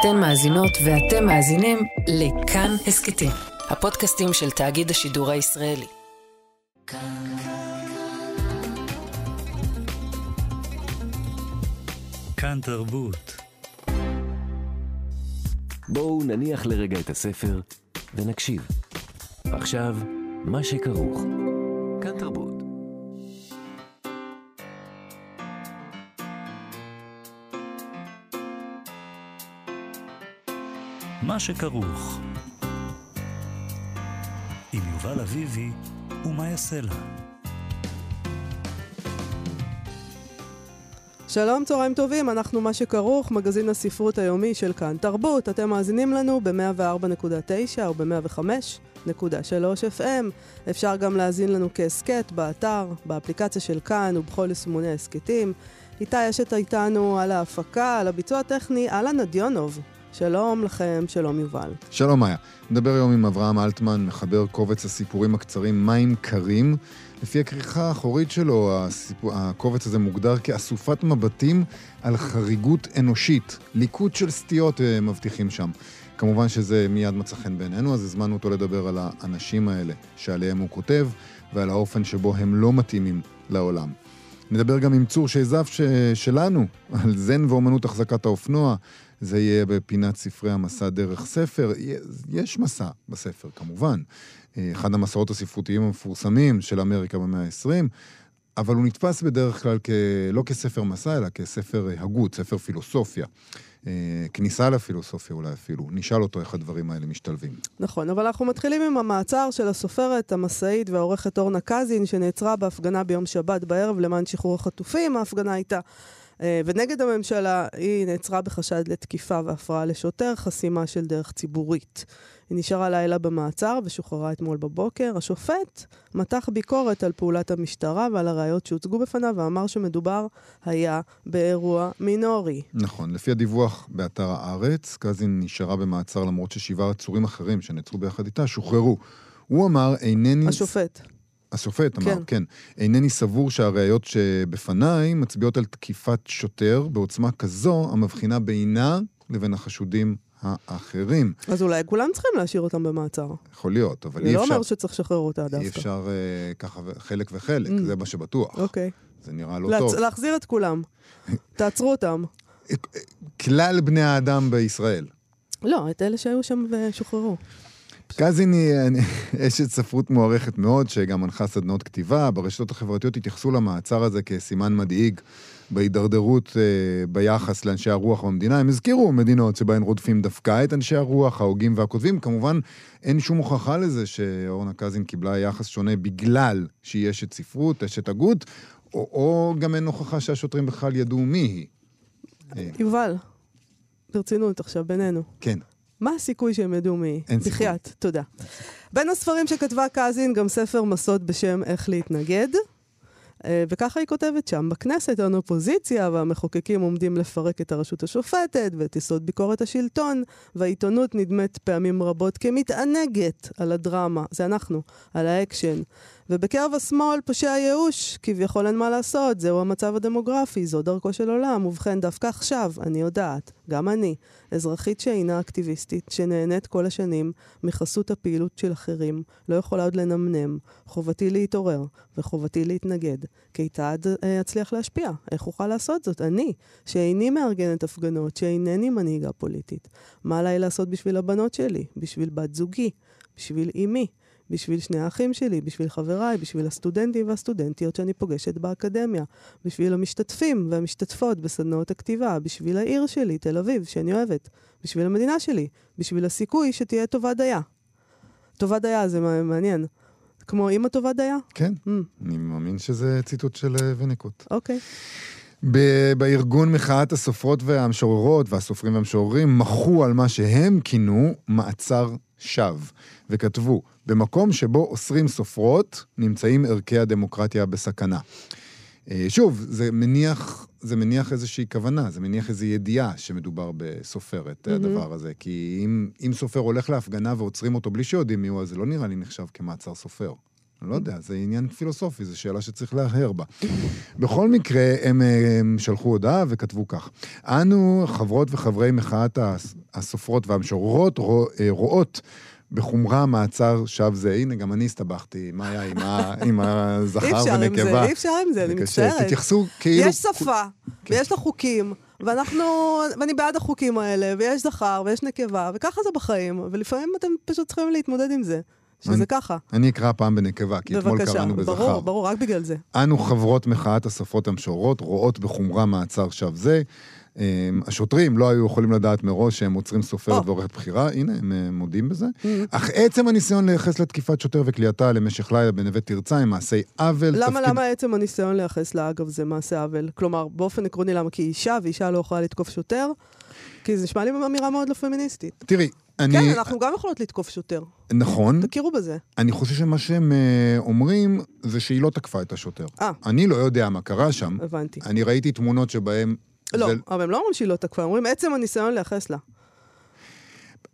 אתן מאזינות ואתם מאזינים לכאן הסכתים, הפודקאסטים של תאגיד השידור הישראלי. כאן תרבות. בואו נניח לרגע את הספר ונקשיב. עכשיו, מה שכרוך. שכרוך. עם יובל אביבי ומה יעשה לה. שלום, צהריים טובים, אנחנו מה שכרוך, מגזין הספרות היומי של כאן תרבות. אתם מאזינים לנו ב-104.9 או ב-105.3 FM. אפשר גם להאזין לנו כהסכת באתר, באפליקציה של כאן ובכל יישומוני ההסכתים. איתי אשת איתנו על ההפקה, על הביצוע הטכני, אהלן נדיונוב. שלום לכם, שלום יובל. שלום מאיה. נדבר היום עם אברהם אלטמן, מחבר קובץ הסיפורים הקצרים מים קרים. לפי הכריכה האחורית שלו, הסיפור, הקובץ הזה מוגדר כאסופת מבטים על חריגות אנושית. ליקוט של סטיות אה, מבטיחים שם. כמובן שזה מיד מצא חן בעינינו, אז הזמנו אותו לדבר על האנשים האלה שעליהם הוא כותב, ועל האופן שבו הם לא מתאימים לעולם. נדבר גם עם צור שזף שלנו, על זן ואומנות החזקת האופנוע. זה יהיה בפינת ספרי המסע דרך ספר. יש מסע בספר, כמובן. אחד המסעות הספרותיים המפורסמים של אמריקה במאה ה-20, אבל הוא נתפס בדרך כלל כ... לא כספר מסע, אלא כספר הגות, ספר פילוסופיה. כניסה לפילוסופיה אולי אפילו. נשאל אותו איך הדברים האלה משתלבים. נכון, אבל אנחנו מתחילים עם המעצר של הסופרת, המסעית והעורכת אורנה קזין, שנעצרה בהפגנה ביום שבת בערב למען שחרור החטופים. ההפגנה הייתה ונגד הממשלה, היא נעצרה בחשד לתקיפה והפרעה לשוטר, חסימה של דרך ציבורית. היא נשארה לילה במעצר ושוחררה אתמול בבוקר. השופט מתח ביקורת על פעולת המשטרה ועל הראיות שהוצגו בפניו, ואמר שמדובר היה באירוע מינורי. נכון. לפי הדיווח באתר הארץ, קזין נשארה במעצר למרות ששבעה עצורים אחרים שנעצרו ביחד איתה שוחררו. הוא אמר, אינני... השופט. השופט אמר, כן. כן. אינני סבור שהראיות שבפניי מצביעות על תקיפת שוטר בעוצמה כזו המבחינה בינה לבין החשודים האחרים. אז אולי כולם צריכים להשאיר אותם במעצר. יכול להיות, אבל אי אפשר... זה לא אומר שצריך לשחרר אותה דווקא. אי אפשר uh, ככה חלק וחלק, mm. זה מה שבטוח. אוקיי. זה נראה לא להצ... טוב. להחזיר את כולם. תעצרו אותם. כלל בני האדם בישראל. לא, את אלה שהיו שם ושוחררו. קזין היא אשת ספרות מוערכת מאוד, שגם מנחה סדנות כתיבה. ברשתות החברתיות התייחסו למעצר הזה כסימן מדאיג בהידרדרות אה, ביחס לאנשי הרוח במדינה. הם הזכירו מדינות שבהן רודפים דווקא את אנשי הרוח, ההוגים והכותבים. כמובן, אין שום הוכחה לזה שאורנה קזין קיבלה יחס שונה בגלל שהיא אשת ספרות, אשת הגות, או, או גם אין הוכחה שהשוטרים בכלל ידעו מי היא. יובל, ברצינות עכשיו, בינינו. כן. מה הסיכוי שהם ידעו מי? אין סיכוי. בחייאת, תודה. בין הספרים שכתבה קזין, גם ספר מסות בשם איך להתנגד. וככה היא כותבת שם, בכנסת אין אופוזיציה והמחוקקים עומדים לפרק את הרשות השופטת ואת יסוד ביקורת השלטון, והעיתונות נדמית פעמים רבות כמתענגת על הדרמה, זה אנחנו, על האקשן. ובקרב השמאל פושה ייאוש, כביכול אין מה לעשות, זהו המצב הדמוגרפי, זו דרכו של עולם. ובכן, דווקא עכשיו, אני יודעת, גם אני, אזרחית שאינה אקטיביסטית, שנהנית כל השנים מחסות הפעילות של אחרים, לא יכולה עוד לנמנם. חובתי להתעורר, וחובתי להתנגד. כיצד אה, אצליח להשפיע? איך אוכל לעשות זאת? אני, שאיני מארגנת הפגנות, שאינני מנהיגה פוליטית. מה עליי לעשות בשביל הבנות שלי? בשביל בת זוגי? בשביל אמי? בשביל שני האחים שלי, בשביל חבריי, בשביל הסטודנטים והסטודנטיות שאני פוגשת באקדמיה, בשביל המשתתפים והמשתתפות בסדנאות הכתיבה, בשביל העיר שלי, תל אביב, שאני אוהבת, בשביל המדינה שלי, בשביל הסיכוי שתהיה טובה דייה. טובה דייה זה מעניין. כמו אימא טובה דייה? כן, mm. אני מאמין שזה ציטוט של אה, וניקוט. אוקיי. ב- בארגון מחאת הסופרות והמשוררות והסופרים והמשוררים מחו על מה שהם כינו מעצר שווא, וכתבו, במקום שבו אוסרים סופרות, נמצאים ערכי הדמוקרטיה בסכנה. שוב, זה מניח, זה מניח איזושהי כוונה, זה מניח איזו ידיעה שמדובר בסופרת, mm-hmm. הדבר הזה. כי אם, אם סופר הולך להפגנה ועוצרים אותו בלי שיודעים מי הוא, אז זה לא נראה לי נחשב כמעצר סופר. לא יודע, זה עניין פילוסופי, זו שאלה שצריך להרהר בה. בכל מקרה, הם, הם שלחו הודעה וכתבו כך: אנו, חברות וחברי מחאת הסופרות והמשוררות אה, רואות בחומרה מעצר שווא זה. הנה, גם אני הסתבכתי, מה היה עם, ה, עם אי הזכר אפשר עם זה, ונקבה. אי אפשר עם זה, אני. מצטערת. תתייחסו כאילו... יש שפה, ויש לה חוקים, ואנחנו, ואני בעד החוקים האלה, ויש זכר, ויש נקבה, וככה זה בחיים, ולפעמים אתם פשוט צריכים להתמודד עם זה, שזה אני- ככה. אני אקרא פעם בנקבה, כי אתמול בבקשה, קראנו בזכר. ברור, ברור, רק בגלל זה. אנו חברות מחאת הסופרות המשוררות רואות בחומרה מעצר שווא זה. אמ, השוטרים לא היו יכולים לדעת מראש שהם עוצרים סופרת. ועורכת בחירה, הנה, הם אה, מודים בזה. Mm. אך עצם הניסיון לייחס לתקיפת שוטר וכליאתה למשך לילה בנווה תרצה הם מעשי עוול. למה, תפקיד- למה עצם הניסיון לייחס לה, אגב, זה מעשה עוול? כלומר, באופן עקרוני, למה? כי היא אישה, ואישה לא יכולה לתקוף שוטר? כי זה נשמע לי אמירה מאוד לא פמיניסטית. תראי, אני... כן, אנחנו גם יכולות לתקוף שוטר. נכון, תכירו בזה. אני חושב שמה שהם אה, אומרים זה שהיא לא תקפה את השוטר. אה. אני לא יודע מה קרה שם. הבנתי. אני ראיתי תמונות שבהם... לא, זה- אבל הם לא אומרים שהיא לא תקפה, הם אומרים עצם הניסיון לייחס לה.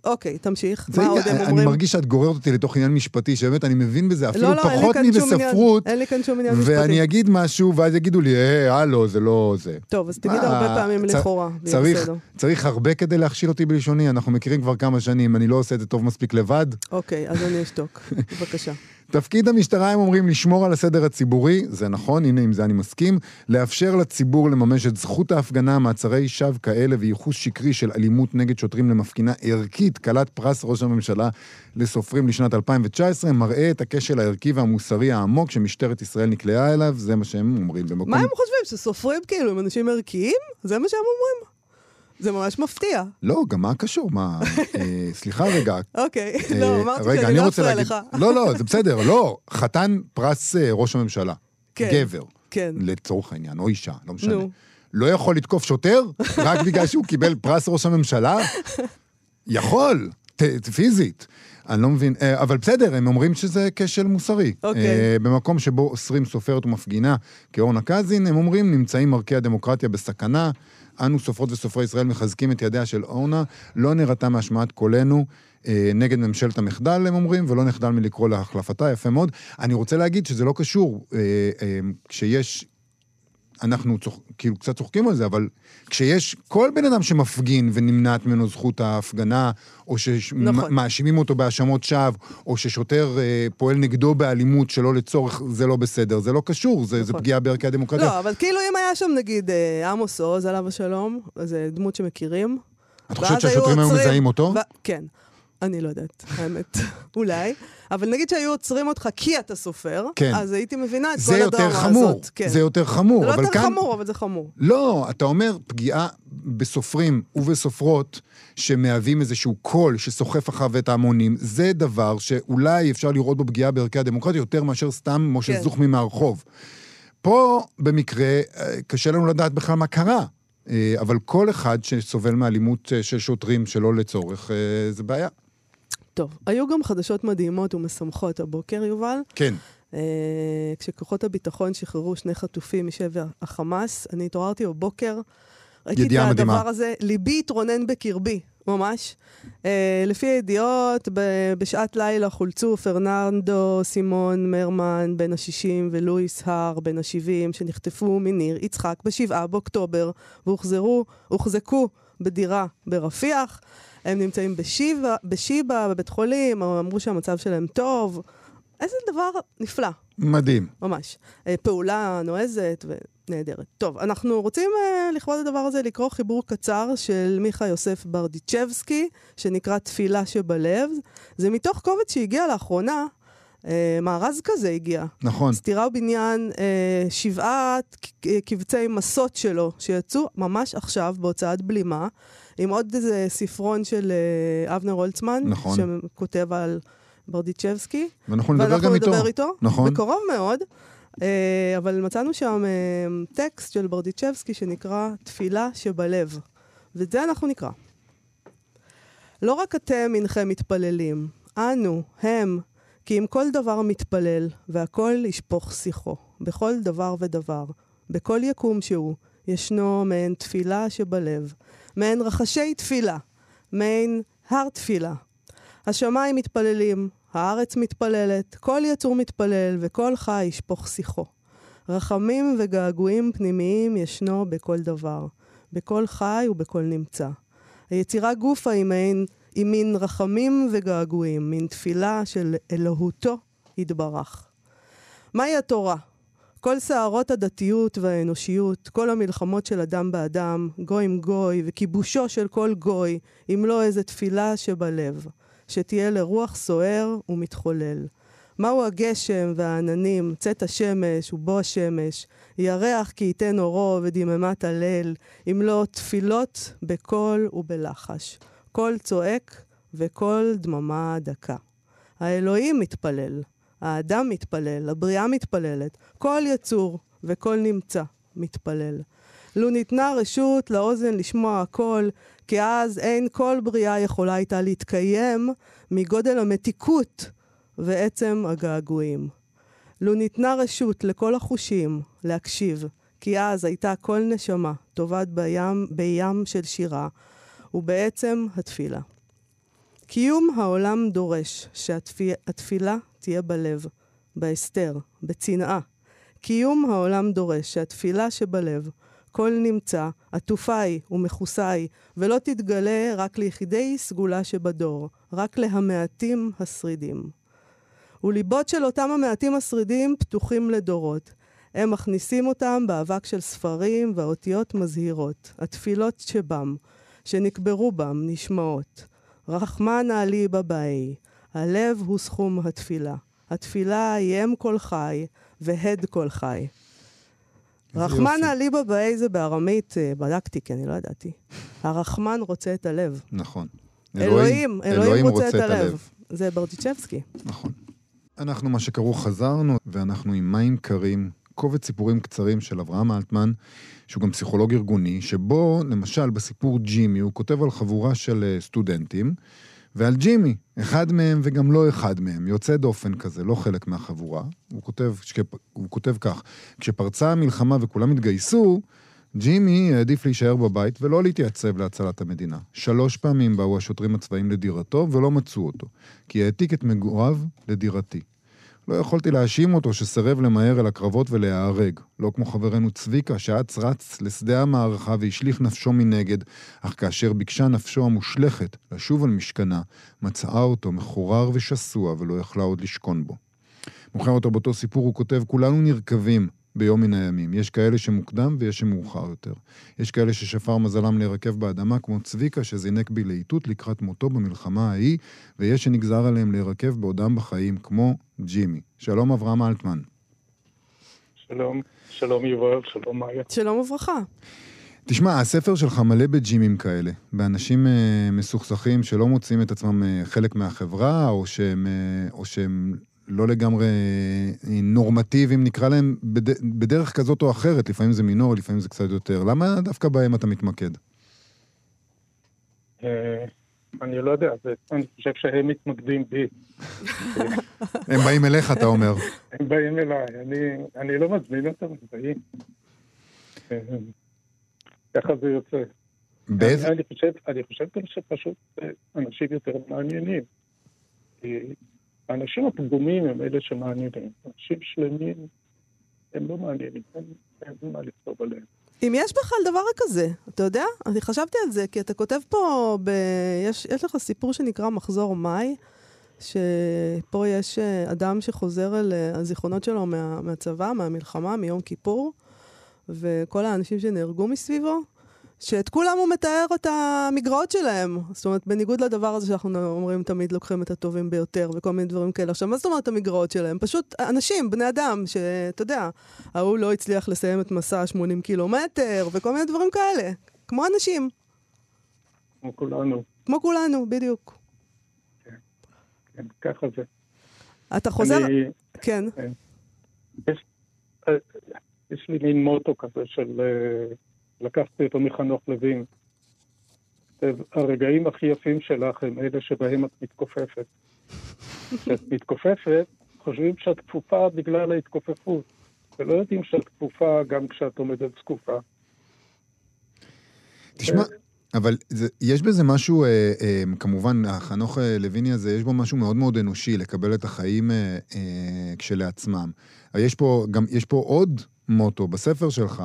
אוקיי, תמשיך. מה עוד הם אני אומרים? מרגיש שאת גוררת אותי לתוך עניין משפטי, שבאמת אני מבין בזה אפילו לא, לא, פחות מבספרות, אין לי כאן שום עניין משפטי. ואני אגיד משהו, ואז יגידו לי, אה, הלו, זה לא זה. טוב, אז תגיד מה, הרבה פעמים צ- לכאורה, צריך. צריך הרבה כדי להכשיל אותי בלשוני, אנחנו מכירים כבר כמה שנים, אני לא עושה את זה טוב מספיק לבד. אוקיי, אז אני אשתוק. בבקשה. תפקיד המשטרה, הם אומרים, לשמור על הסדר הציבורי, זה נכון, הנה, עם זה אני מסכים, לאפשר לציבור לממש את זכות ההפגנה, מעצרי שווא כאלה וייחוס שקרי של אלימות נגד שוטרים למפגינה ערכית, כלת פרס ראש הממשלה לסופרים לשנת 2019, מראה את הכשל הערכי והמוסרי העמוק שמשטרת ישראל נקלעה אליו, זה מה שהם אומרים במקום... מה הם חושבים, שסופרים כאילו הם אנשים ערכיים? זה מה שהם אומרים? זה ממש מפתיע. לא, גם מה קשור? מה... אה, סליחה רגע. אוקיי, אה, לא, אמרתי רגע, שאני אני לא אפריע לך. לא, לא, זה בסדר, לא. חתן פרס אה, ראש הממשלה. כן. גבר. כן. לצורך העניין, או אישה, לא משנה. נו. לא יכול לתקוף שוטר רק בגלל שהוא קיבל פרס ראש הממשלה? יכול, ת, פיזית. אני לא מבין, אבל בסדר, הם אומרים שזה כשל מוסרי. אוקיי. אה, במקום שבו אוסרים סופרת ומפגינה כאורנה קזין, הם אומרים, נמצאים ערכי הדמוקרטיה בסכנה. אנו, סופרות וסופרי ישראל, מחזקים את ידיה של אורנה, לא נראתה מהשמעת קולנו. אה, נגד ממשלת המחדל, הם אומרים, ולא נחדל מלקרוא להחלפתה, יפה מאוד. אני רוצה להגיד שזה לא קשור, אה, אה, כשיש אנחנו צוח, כאילו קצת צוחקים על זה, אבל כשיש כל בן אדם שמפגין ונמנעת ממנו זכות ההפגנה, או נכון. שמאשימים אותו בהאשמות שווא, או ששוטר אה, פועל נגדו באלימות שלא לצורך, זה לא בסדר. זה לא קשור, זה, זה נכון. פגיעה בערכי הדמוקרטיה. לא, אבל כאילו אם היה שם נגיד אה, עמוס עוז, עליו השלום, זה דמות שמכירים. את חושבת שהשוטרים היו מזהים אותו? ו- כן. אני לא יודעת, האמת, אולי. אבל נגיד שהיו עוצרים אותך כי אתה סופר, כן. אז הייתי מבינה את כל הדרמה חמור, הזאת. כן. זה יותר חמור, זה לא יותר כאן... חמור, אבל זה חמור. לא, אתה אומר פגיעה בסופרים ובסופרות שמהווים איזשהו קול שסוחף אחריו את ההמונים, זה דבר שאולי אפשר לראות בו פגיעה בערכי הדמוקרטיה יותר מאשר סתם משה כן. זוכמי מהרחוב. פה, במקרה, אה, קשה לנו לדעת בכלל מה קרה. אה, אבל כל אחד שסובל מאלימות אה, של שוטרים שלא לצורך, זה בעיה. טוב, היו גם חדשות מדהימות ומשמחות הבוקר, יובל. כן. אה, כשכוחות הביטחון שחררו שני חטופים משבי החמאס, אני התעוררתי בבוקר, ראיתי את ידיעה מדהימה. הדבר הזה, ליבי התרונן בקרבי, ממש. אה, לפי הידיעות, ב- בשעת לילה חולצו פרננדו סימון מרמן בן ה-60 ולואיס הר בן ה-70, שנחטפו מניר יצחק ב-7 באוקטובר, והוחזרו, הוחזקו בדירה ברפיח. הם נמצאים בשיבא, בשיבא, בבית חולים, אמרו שהמצב שלהם טוב. איזה דבר נפלא, מדהים. ממש. אה, פעולה נועזת ונהדרת. טוב, אנחנו רוצים אה, לכבוד הדבר הזה לקרוא חיבור קצר של מיכה יוסף ברדיצ'בסקי, שנקרא תפילה שבלב. זה מתוך קובץ שהגיע לאחרונה, אה, מארז כזה הגיע. נכון. סתירה ובניין, אה, ק- אה, קבצי מסות שלו, שיצאו ממש עכשיו בהוצאת בלימה, עם עוד איזה ספרון של אה, אבנר הולצמן, נכון. שכותב על ברדיצ'בסקי. ואנחנו נדבר גם איתו. נדבר איתו, נכון. בקרוב מאוד. אה, אבל מצאנו שם אה, טקסט של ברדיצ'בסקי שנקרא תפילה שבלב. ואת זה אנחנו נקרא. לא רק אתם אינכם מתפללים, אנו, הם, כי אם כל דבר מתפלל, והכל ישפוך שיחו, בכל דבר ודבר, בכל יקום שהוא, ישנו מעין תפילה שבלב, מעין רחשי תפילה, מעין הר תפילה. השמיים מתפללים, הארץ מתפללת, כל יצור מתפלל, וכל חי ישפוך שיחו. רחמים וגעגועים פנימיים ישנו בכל דבר, בכל חי ובכל נמצא. היצירה גופה היא מעין, היא מין רחמים וגעגועים, מין תפילה של אלוהותו יתברך. מהי התורה? כל סערות הדתיות והאנושיות, כל המלחמות של אדם באדם, גוי עם גוי, וכיבושו של כל גוי, אם לא איזה תפילה שבלב, שתהיה לרוח סוער ומתחולל. מהו הגשם והעננים, צאת השמש ובוא השמש, ירח כי ייתן אורו ודממת הליל, אם לא תפילות בקול ובלחש. קול צועק וקול דממה דקה. האלוהים מתפלל, האדם מתפלל, הבריאה מתפללת, כל יצור וכל נמצא מתפלל. לו ניתנה רשות לאוזן לשמוע הכל, כי אז אין כל בריאה יכולה הייתה להתקיים מגודל המתיקות ועצם הגעגועים. לו ניתנה רשות לכל החושים להקשיב, כי אז הייתה כל נשמה טובעת בים, בים של שירה, ובעצם התפילה. קיום העולם דורש שהתפילה תהיה בלב, בהסתר, בצנעה. קיום העולם דורש שהתפילה שבלב, כל נמצא, עטופה היא ומכוסה היא, ולא תתגלה רק ליחידי סגולה שבדור, רק להמעטים השרידים. וליבות של אותם המעטים השרידים פתוחים לדורות. הם מכניסים אותם באבק של ספרים והאותיות מזהירות, התפילות שבם, שנקברו בם, נשמעות. רחמן עלי בבאי, הלב הוא סכום התפילה. התפילה היא אם כל חי והד כל חי. רחמן עלי בבאי זה בארמית, אה, בדקתי כי אני לא ידעתי. הרחמן רוצה את הלב. נכון. אלוהים, אלוהים רוצה את הלב. זה ברדיצ'בסקי. נכון. אנחנו, מה שקראו, חזרנו, ואנחנו עם מים קרים, קובץ סיפורים קצרים של אברהם אלטמן, שהוא גם פסיכולוג ארגוני, שבו, למשל, בסיפור ג'ימי, הוא כותב על חבורה של אה, סטודנטים, ועל ג'ימי, אחד מהם וגם לא אחד מהם, יוצא דופן כזה, לא חלק מהחבורה. הוא כותב, הוא כותב כך, כשפרצה המלחמה וכולם התגייסו, ג'ימי העדיף להישאר בבית ולא להתייצב להצלת המדינה. שלוש פעמים באו השוטרים הצבאיים לדירתו ולא מצאו אותו, כי העתיק את מגוריו לדירתי. לא יכולתי להאשים אותו שסירב למהר אל הקרבות ולהיהרג. לא כמו חברנו צביקה, שאץ רץ לשדה המערכה והשליך נפשו מנגד, אך כאשר ביקשה נפשו המושלכת לשוב על משכנה, מצאה אותו מחורר ושסוע ולא יכלה עוד לשכון בו. מוכר אותו באותו סיפור הוא כותב, כולנו נרקבים, ביום מן הימים. יש כאלה שמוקדם ויש שמאוחר יותר. יש כאלה ששפר מזלם להירקב באדמה, כמו צביקה שזינק בלהיטות לקראת מותו במלחמה ההיא, ויש שנגזר עליהם להירקב בעודם בחיים, כמו ג'ימי. שלום אברהם אלטמן. שלום, שלום יובל, שלום מאיה. שלום וברכה. תשמע, הספר שלך מלא בג'ימים כאלה, באנשים אה, מסוכסכים שלא מוצאים את עצמם אה, חלק מהחברה, או שהם, אה, או שהם לא לגמרי אה, נורמטיביים, נקרא להם, בד... בדרך כזאת או אחרת, לפעמים זה מינורי, לפעמים זה קצת יותר. למה דווקא בהם אתה מתמקד? אה, אני לא יודע, אני חושב שהם מתמקדים בי. הם באים אליך, אתה אומר. הם באים אליי, אני לא מזמין אותם, הם באים. אה, ככה זה יוצא. באיזה... אני חושב גם שפשוט אנשים יותר מעניינים. האנשים הפגומים הם אלה שמעניינים. אנשים שלמים הם לא מעניינים, אין, אין מה לכתוב עליהם. אם יש בכלל דבר כזה, אתה יודע? אני חשבתי על זה, כי אתה כותב פה, ב... יש, יש לך סיפור שנקרא מחזור מאי, שפה יש אה, אדם שחוזר אל אה, הזיכרונות שלו מה, מהצבא, מהמלחמה, מיום כיפור, וכל האנשים שנהרגו מסביבו, שאת כולם הוא מתאר את המגרעות שלהם. זאת אומרת, בניגוד לדבר הזה שאנחנו אומרים תמיד לוקחים את הטובים ביותר וכל מיני דברים כאלה. עכשיו, מה זאת אומרת המגרעות שלהם? פשוט אנשים, בני אדם, שאתה יודע, ההוא לא הצליח לסיים את מסע 80 קילומטר וכל מיני דברים כאלה. כמו אנשים. כמו כולנו. כמו כולנו, בדיוק. כן, כן ככה זה. אתה חוזר... אני... כן. כן. יש, אה, יש לי מין מוטו כזה של... אה, לקחתי אותו מחנוך לוין. הרגעים הכי יפים שלך הם אלה שבהם את מתכופפת. כשאת מתכופפת, חושבים שאת כפופה בגלל ההתכופפות, ולא יודעים שאת כפופה גם כשאת עומדת זקופה. תשמע, אבל זה, יש בזה משהו, אה, אה, כמובן, החנוך אה, לויני הזה, יש בו משהו מאוד מאוד אנושי, לקבל את החיים אה, אה, כשלעצמם. יש פה, גם, יש פה עוד מוטו בספר שלך,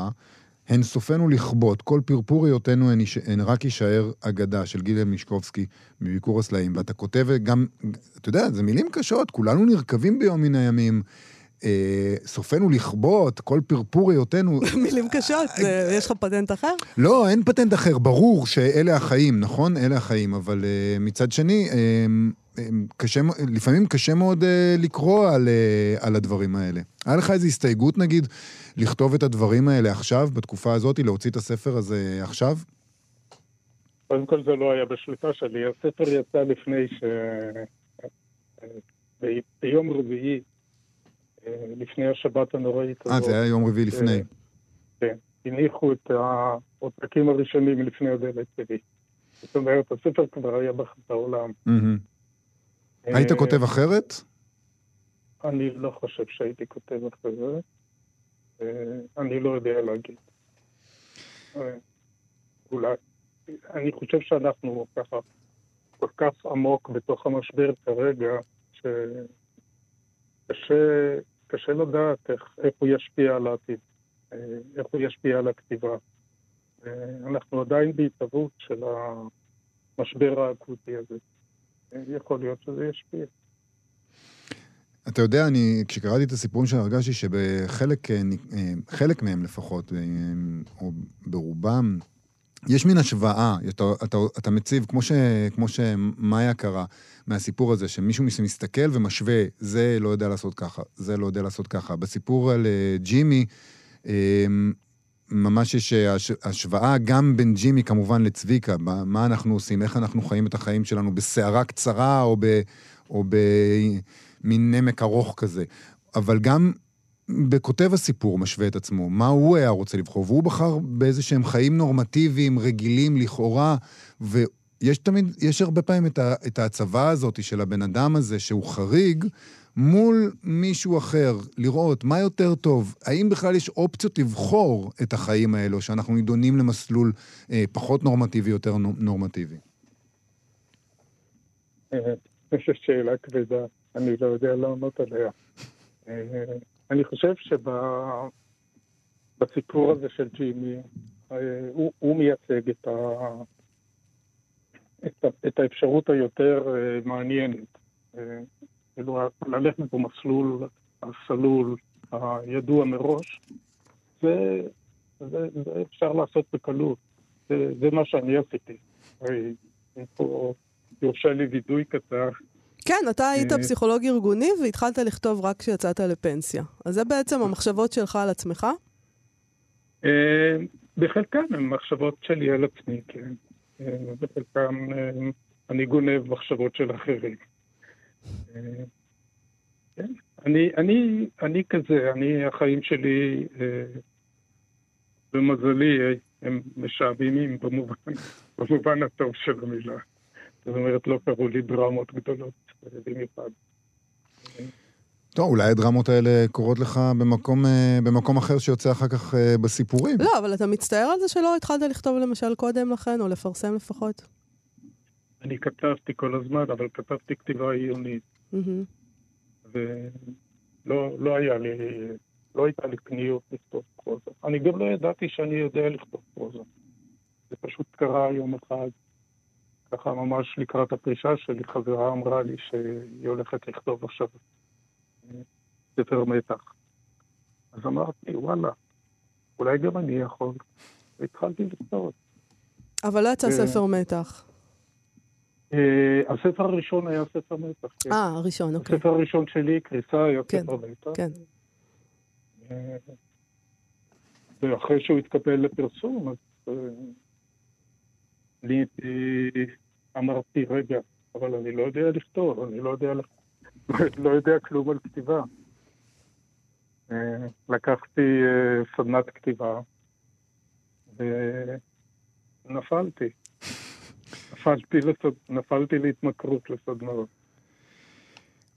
הן סופנו לכבות, כל פרפור היותנו הן, הן רק יישאר אגדה של גילה מישקובסקי מביקור הסלעים. ואתה כותב גם, אתה יודע, זה מילים קשות, כולנו נרקבים ביום מן הימים. אה, סופנו לכבות, כל פרפור היותנו... מילים קשות, יש לך פטנט אחר? לא, אין פטנט אחר, ברור שאלה החיים, נכון? אלה החיים, אבל אה, מצד שני, אה, קשה, לפעמים קשה מאוד לקרוא על, על הדברים האלה. היה לך איזו הסתייגות, נגיד, לכתוב את הדברים האלה עכשיו, בתקופה הזאת, להוציא את הספר הזה עכשיו? קודם כל זה לא היה בשליטה שלי, הספר יצא לפני ש... ביום רביעי לפני השבת הנוראית הזאת. אה, זה היה יום רביעי לפני. כן, הניחו את העותקים הראשונים לפני הדלת שלי. זאת אומרת, הספר כבר היה בעולם. היית כותב אחרת? אני לא חושב שהייתי כותב אחרת. אני לא יודע להגיד. אולי. אני חושב שאנחנו ככה כל כך עמוק בתוך המשבר כרגע, שקשה קשה לדעת איך, איך הוא ישפיע על העתיד, אה, איך הוא ישפיע על הכתיבה. אה, אנחנו עדיין בהתהוות של המשבר האקוטי הזה. אה, יכול להיות שזה ישפיע. אתה יודע, אני, כשקראתי את הסיפורים שלה, הרגשתי שבחלק, חלק מהם לפחות, או ברובם, יש מין השוואה, אתה, אתה, אתה מציב, כמו, ש, כמו שמאיה קרא, מהסיפור הזה, שמישהו מסתכל ומשווה, זה לא יודע לעשות ככה, זה לא יודע לעשות ככה. בסיפור על ג'ימי, ממש יש אה, השוואה גם בין ג'ימי כמובן לצביקה, מה אנחנו עושים, איך אנחנו חיים את החיים שלנו בסערה קצרה או, ב, או במין נמק ארוך כזה. אבל גם בכותב הסיפור משווה את עצמו, מה הוא היה רוצה לבחור, והוא בחר באיזה שהם חיים נורמטיביים, רגילים לכאורה, ויש תמיד, יש הרבה פעמים את, ה, את ההצבה הזאת של הבן אדם הזה, שהוא חריג, מול מישהו אחר, לראות מה יותר טוב, האם בכלל יש אופציות לבחור את החיים האלו, שאנחנו נידונים למסלול אה, פחות נורמטיבי, יותר נורמטיבי? אה, יש שאלה כבדה, אני לא יודע לענות עליה. אה, אני חושב שבסיפור הזה של ג'ימי, אה, הוא, הוא מייצג את, ה, את, ה, את האפשרות היותר מעניינת. אה, כאילו, ללכת במסלול הסלול, הידוע מראש, זה, זה, זה אפשר לעשות בקלות. זה, זה מה שאני עשיתי. אם פה יורשה לי וידוי קצר, כן, אתה היית אה, פסיכולוג ארגוני והתחלת לכתוב רק כשיצאת לפנסיה. אז זה בעצם המחשבות שלך על עצמך? אה, בחלקם הן מחשבות שלי על עצמי, כן. אה, בחלקם אני גונב מחשבות של אחרים. כן, אני, אני, אני כזה, אני, החיים שלי, במזלי, הם משעממים במובן, במובן הטוב של המילה. זאת אומרת, לא קרו לי דרמות גדולות במיוחד. טוב, אולי הדרמות האלה קורות לך במקום, אה, במקום אחר שיוצא אחר כך אה, בסיפורים. לא, אבל אתה מצטער על זה שלא התחלת לכתוב למשל קודם לכן, או לפרסם לפחות? אני כתבתי כל הזמן, אבל כתבתי כתיבה עיונית. ולא לא היה לי, לא הייתה לי פניות לכתוב פרוזה. אני גם לא ידעתי שאני יודע לכתוב פרוזה. זה פשוט קרה יום אחד. ככה ממש לקראת הפרישה שלי, חברה אמרה לי שהיא הולכת לכתוב עכשיו ספר מתח. אז אמרתי, וואלה, אולי גם אני יכול. והתחלתי לכתוב. אבל לא יצא ספר מתח. אה, הספר הראשון היה ספר מתח, כן. אה, הראשון, אוקיי. הספר הראשון שלי, קריסה, היה כן, ספר מתח. כן. אה, ואחרי שהוא התקבל לפרסום, אז אה, אני אמרתי, רגע, אבל אני לא יודע לכתוב, אני לא יודע, לא יודע כלום על כתיבה. אה, לקחתי אה, סדנת כתיבה ונפלתי. נפלתי, לסד... נפלתי להתמכרות לסדנאות.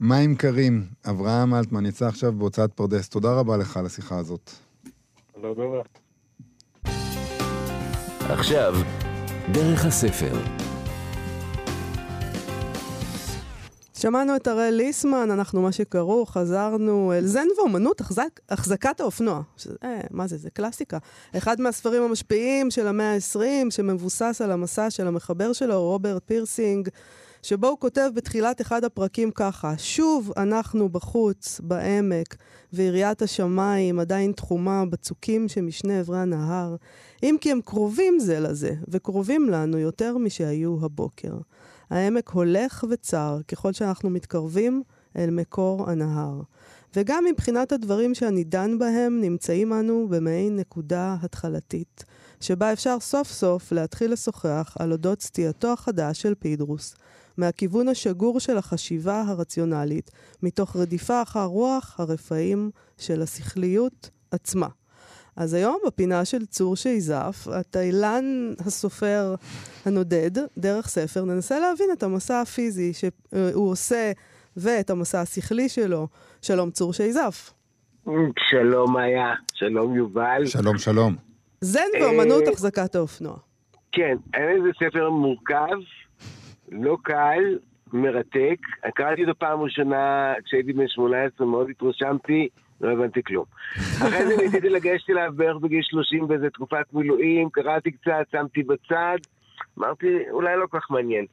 מים קרים, אברהם אלטמן יצא עכשיו בהוצאת פרדס. תודה רבה לך על השיחה הזאת. לא דבר. עכשיו, דרך הספר. שמענו את הראל ליסמן, אנחנו מה שקראו, חזרנו אל זן ואומנות, החזק, החזקת האופנוע. שזה, אה, מה זה, זה קלאסיקה. אחד מהספרים המשפיעים של המאה ה-20, שמבוסס על המסע של המחבר שלו, רוברט פירסינג, שבו הוא כותב בתחילת אחד הפרקים ככה: שוב אנחנו בחוץ, בעמק, ויריעת השמיים עדיין תחומה בצוקים שמשני עברי הנהר, אם כי הם קרובים זה לזה, וקרובים לנו יותר משהיו הבוקר. העמק הולך וצר ככל שאנחנו מתקרבים אל מקור הנהר. וגם מבחינת הדברים שאני דן בהם, נמצאים אנו במעין נקודה התחלתית, שבה אפשר סוף סוף להתחיל לשוחח על אודות סטייתו החדש של פידרוס, מהכיוון השגור של החשיבה הרציונלית, מתוך רדיפה אחר רוח הרפאים של השכליות עצמה. אז היום בפינה של צור שייזף, התאילן הסופר הנודד, דרך ספר, ננסה להבין את המסע הפיזי שהוא עושה ואת המסע השכלי שלו. שלום צור שייזף. שלום מאיה, שלום יובל. שלום, שלום. זן ואומנות החזקת האופנוע. כן, אין איזה ספר מורכב, לא קל, מרתק. קראתי אותו פעם ראשונה כשהייתי בן 18, מאוד התרשמתי. לא הבנתי כלום. אחרי זה ניסיתי לגשת אליו בערך בגיל 30 באיזה תקופת מילואים, קראתי קצת, שמתי בצד, אמרתי, אולי לא כל כך מעניין.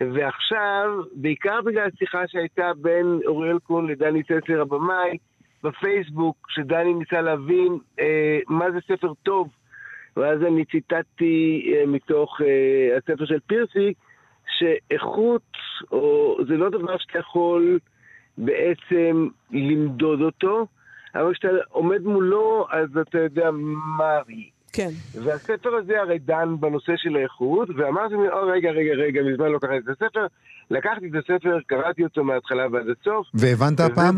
ועכשיו, בעיקר בגלל השיחה שהייתה בין אוריאל קון לדני צסר הבמאי, בפייסבוק, שדני ניסה להבין אה, מה זה ספר טוב, ואז אני ציטטתי אה, מתוך אה, הספר של פירסי, שאיכות, או זה לא דבר שאתה יכול בעצם למדוד אותו, אבל כשאתה עומד מולו, אז אתה יודע מה היא. כן. והספר הזה הרי דן בנושא של האיכות, ואמרתי לי, או רגע, רגע, רגע, מזמן לא קראתי את הספר. לקחתי את הספר, קראתי אותו מההתחלה ועד הסוף. והבנת הפעם?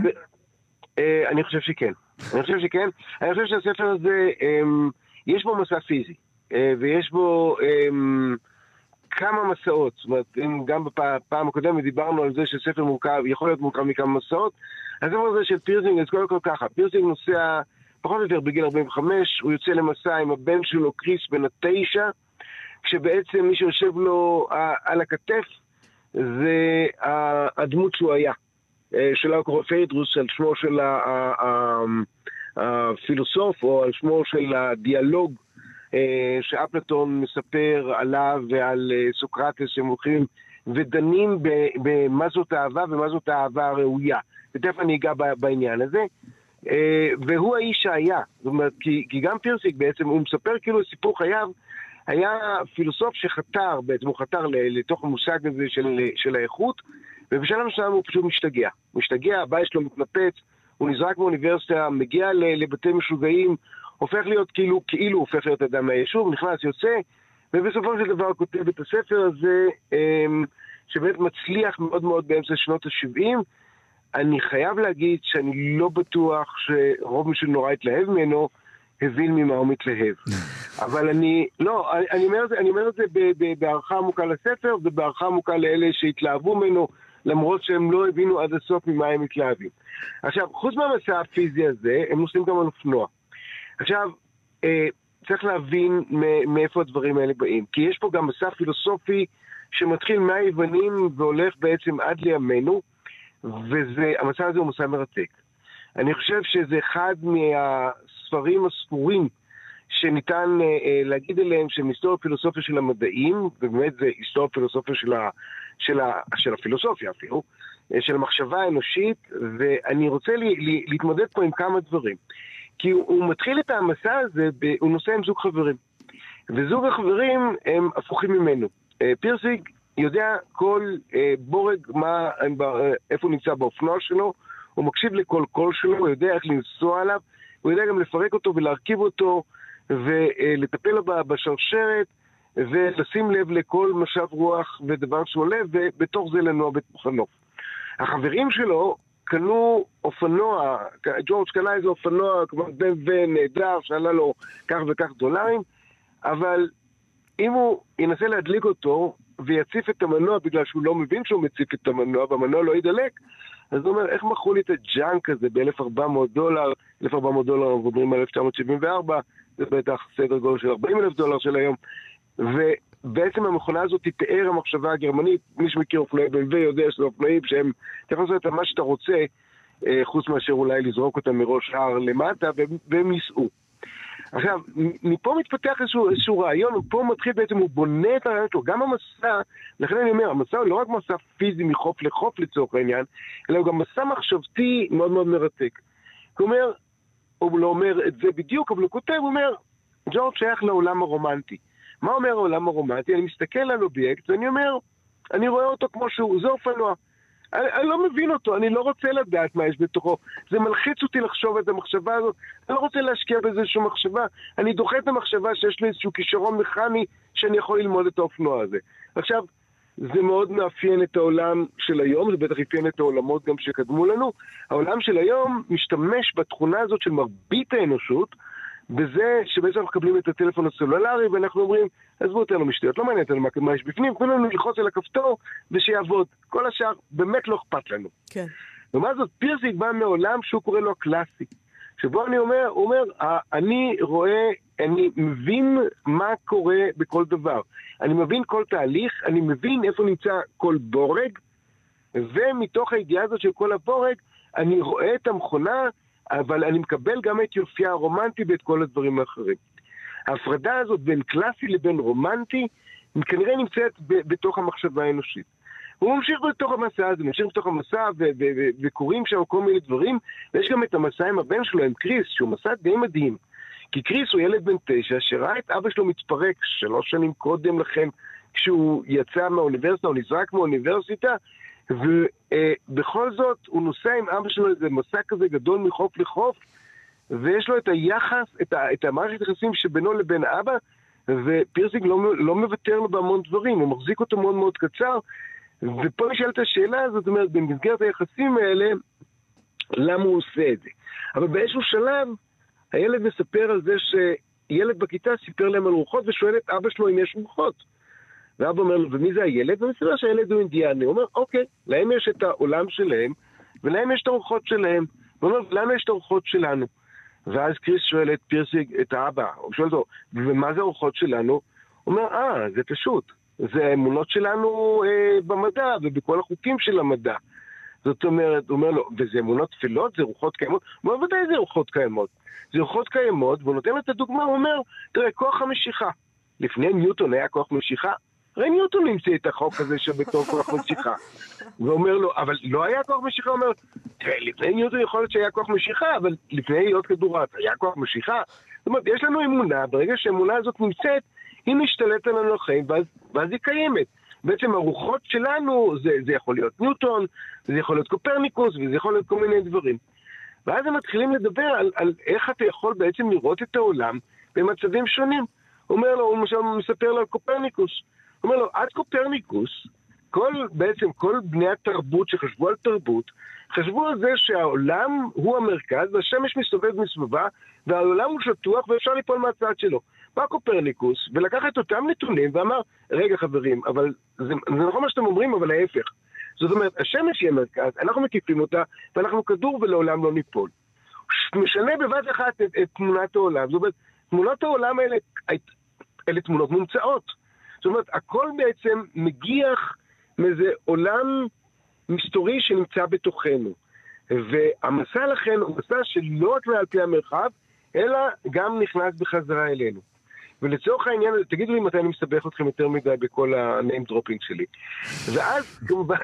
אה, אני חושב שכן. אני חושב שכן. אני חושב שהספר הזה, אה, יש בו מסע פיזי, אה, ויש בו... אה, כמה מסעות, זאת אומרת, אם גם בפעם הקודמת דיברנו על זה שספר מורכב, יכול להיות מורכב מכמה מסעות, אז הספר הזה של פירסינג, אז קודם כל ככה, פירסינג נוסע פחות או יותר בגיל 45, הוא יוצא למסע עם הבן שלו, קריס, בן התשע, כשבעצם מי שיושב לו על הכתף זה הדמות שהוא היה, אה, שקורא פיידרוס, על שמו של הפילוסוף, או על שמו של הדיאלוג שאפלטון מספר עליו ועל אה, סוקרטס שהם הולכים ודנים במה זאת אהבה ומה זאת האהבה הראויה. ותכף אני אגע בעניין הזה. אה, והוא האיש שהיה, זאת אומרת, כי, כי גם פירסיק בעצם, הוא מספר כאילו סיפור חייו, היה פילוסוף שחתר, בעצם הוא חתר לתוך המושג הזה של, של האיכות, ובשלב מסוים הוא פשוט משתגע. משתגע, הבית שלו מתנפץ, הוא נזרק מאוניברסיטה, מגיע לבתי משוגעים, הופך להיות כאילו, כאילו הופך להיות אדם מהיישוב, נכנס, יוצא, ובסופו של דבר כותב את הספר הזה, אמ, שבאמת מצליח מאוד מאוד באמצע שנות ה-70. אני חייב להגיד שאני לא בטוח שרוב מי שנורא התלהב ממנו, הבין ממה הוא מתלהב. אבל אני, לא, אני אומר, אני אומר את זה בהערכה עמוקה לספר ובהערכה עמוקה לאלה שהתלהבו ממנו, למרות שהם לא הבינו עד הסוף ממה הם מתלהבים. עכשיו, חוץ מהמסע הפיזי הזה, הם נוסעים גם על אופנוע. עכשיו, אה, צריך להבין מאיפה הדברים האלה באים. כי יש פה גם מסע פילוסופי שמתחיל מהיוונים והולך בעצם עד לימינו, והמסע הזה הוא מסע מרתק. אני חושב שזה אחד מהספרים הספורים שניתן אה, אה, להגיד עליהם שהם היסטוריה פילוסופיה של המדעים, ובאמת זה היסטוריה פילוסופיה של, ה, של, ה, של הפילוסופיה אפילו, אה, של המחשבה האנושית, ואני רוצה לי, לי, להתמודד פה עם כמה דברים. כי הוא, הוא מתחיל את המסע הזה, ב, הוא נוסע עם זוג חברים. וזוג החברים הם הפוכים ממנו. אה, פירסיג יודע כל אה, בורג מה, אה, איפה הוא נמצא באופנוע שלו, הוא מקשיב לכל קול שלו, הוא יודע איך לנסוע עליו, הוא יודע גם לפרק אותו ולהרכיב אותו ולטפל בשרשרת ולשים לב לכל משב רוח ודבר שעולה, ובתוך זה לנוע בתוך הנוף. החברים שלו קנו אופנוע, ג'ורג' קנה איזה אופנוע כמו בן ונהדר שעלה לו כך וכך דולרים, אבל אם הוא ינסה להדליק אותו ויציף את המנוע בגלל שהוא לא מבין שהוא מציף את המנוע והמנוע לא ידלק, אז הוא אומר, איך מכרו לי את הג'אנק הזה ב-1400 דולר, 1400 דולר, מדברים על 1974, זה בטח סדר גודל של 40 אלף דולר של היום, ו, בעצם המכונה הזאת פאר המחשבה הגרמנית, מי שמכיר אופנועי ב.מ.וו יודע שזה אופנועים שהם, אתה יכול לעשות מה שאתה רוצה, אה, חוץ מאשר אולי לזרוק אותם מראש הר למטה, והם ייסעו. עכשיו, מפה מתפתח איזשהו, איזשהו רעיון, ופה מתחיל בעצם, הוא בונה את הרעיון שלו. גם המסע, לכן אני אומר, המסע הוא לא רק מסע פיזי מחוף לחוף לצורך העניין, אלא הוא גם מסע מחשבתי מאוד מאוד מרתק. הוא אומר, הוא לא אומר את זה בדיוק, אבל הוא כותב, הוא אומר, ג'ורג' שייך לעולם הרומנטי. מה אומר העולם הרומנטי? אני מסתכל על אובייקט ואני אומר, אני רואה אותו כמו שהוא, זה אופנוע. אני, אני לא מבין אותו, אני לא רוצה לדעת מה יש בתוכו. זה מלחיץ אותי לחשוב את המחשבה הזאת. אני לא רוצה להשקיע בזה איזושהי מחשבה. אני דוחה את המחשבה שיש לי איזשהו כישרון מכני שאני יכול ללמוד את האופנוע הזה. עכשיו, זה מאוד מאפיין את העולם של היום, זה בטח אפיין את העולמות גם שקדמו לנו. העולם של היום משתמש בתכונה הזאת של מרבית האנושות, בזה שבעצם אנחנו מקבלים את הטלפון הסלולרי ואנחנו אומרים, עזבו אותנו משטויות, לא מעניין אותנו מה, מה יש בפנים, תנו לנו ללחוץ על הכפתור ושיעבוד. כל השאר באמת לא אכפת לנו. כן. לעומת זאת, פירסיק בא מעולם שהוא קורא לו הקלאסי. שבו אני אומר, הוא אומר, אני רואה, אני מבין מה קורה בכל דבר. אני מבין כל תהליך, אני מבין איפה נמצא כל בורג, ומתוך הידיעה הזאת של כל הבורג, אני רואה את המכונה אבל אני מקבל גם את יופייה הרומנטי ואת כל הדברים האחרים. ההפרדה הזאת בין קלאסי לבין רומנטי, כנראה נמצאת ב- בתוך המחשבה האנושית. הוא ממשיך בתוך המסע הזה, ממשיך בתוך המסע וקורים שם כל מיני דברים, ויש גם את המסע עם הבן שלו, עם קריס, שהוא מסע די מדהים. כי קריס הוא ילד בן תשע שראה את אבא שלו מתפרק שלוש שנים קודם לכן, כשהוא יצא מהאוניברסיטה, הוא נזרק מהאוניברסיטה, ובכל זאת הוא נוסע עם אבא שלו איזה מסע כזה גדול מחוף לחוף, ויש לו את היחס, את, ה, את המערכת יחסים שבינו לבין אבא, ופירסינג לא, לא מוותר לו בהמון דברים, הוא מחזיק אותו מאוד מאוד קצר, ופה נשאלת השאלה, זאת אומרת, במסגרת היחסים האלה, למה הוא עושה את זה? אבל באיזשהו שלב, הילד מספר על זה שילד בכיתה סיפר להם על רוחות ושואל את אבא שלו אם יש רוחות. ואבא אומר לו, ומי זה הילד? ומסתבר שהילד הוא אינדיאני. הוא אומר, אוקיי, להם יש את העולם שלהם, ולהם יש את האורחות שלהם. הוא אומר, לנו יש את האורחות שלנו. ואז קריס שואל את פירסיג, את האבא, הוא שואל אותו, ומה זה האורחות שלנו? הוא אומר, אה, זה פשוט. זה האמונות שלנו אה, במדע ובכל החוקים של המדע. זאת אומרת, הוא אומר לו, וזה אמונות תפילות? זה רוחות קיימות? הוא אומר, ודאי זה רוחות קיימות. זה רוחות קיימות, והוא נותן את הדוגמה, הוא אומר, תראה, כוח המשיכה. לפני ניוטון היה כוח משיכה, הרי ניוטון המציא את החוק הזה שבתור כוח משיכה. ואומר לו, אבל לא היה כוח משיכה? אומר, תראה, לפני ניוטון יכול להיות שהיה כוח משיכה, אבל לפני היות כדור הארץ היה כוח משיכה? זאת אומרת, יש לנו אמונה, ברגע שהאמונה הזאת נמצאת, היא משתלטת על החיים, ואז, ואז היא קיימת. בעצם הרוחות שלנו, זה, זה יכול להיות ניוטון, זה יכול להיות קופרניקוס, וזה יכול להיות כל מיני דברים. ואז הם מתחילים לדבר על, על איך אתה יכול בעצם לראות את העולם במצבים שונים. אומר לו, הוא מספר לו על קופרניקוס. אומר לו, עד קופרניקוס, כל, בעצם כל בני התרבות שחשבו על תרבות, חשבו על זה שהעולם הוא המרכז והשמש מסתובב מסביבה והעולם הוא שטוח ואפשר ליפול מהצד שלו. בא קופרניקוס ולקח את אותם נתונים ואמר, רגע חברים, אבל זה, זה נכון מה שאתם אומרים, אבל ההפך. זאת אומרת, השמש היא המרכז, אנחנו מקיפים אותה ואנחנו כדור ולעולם לא ניפול. משנה בבת אחת את, את תמונת העולם. זאת אומרת, תמונות העולם האלה, אלה תמונות מומצאות. זאת אומרת, הכל בעצם מגיח מאיזה עולם מסתורי שנמצא בתוכנו. והמסע לכן הוא מסע שלא רק מעל פי המרחב, אלא גם נכנס בחזרה אלינו. ולצורך העניין, תגידו לי מתי אני מסבך אתכם יותר מדי בכל ה-name dropping שלי. ואז כמובן...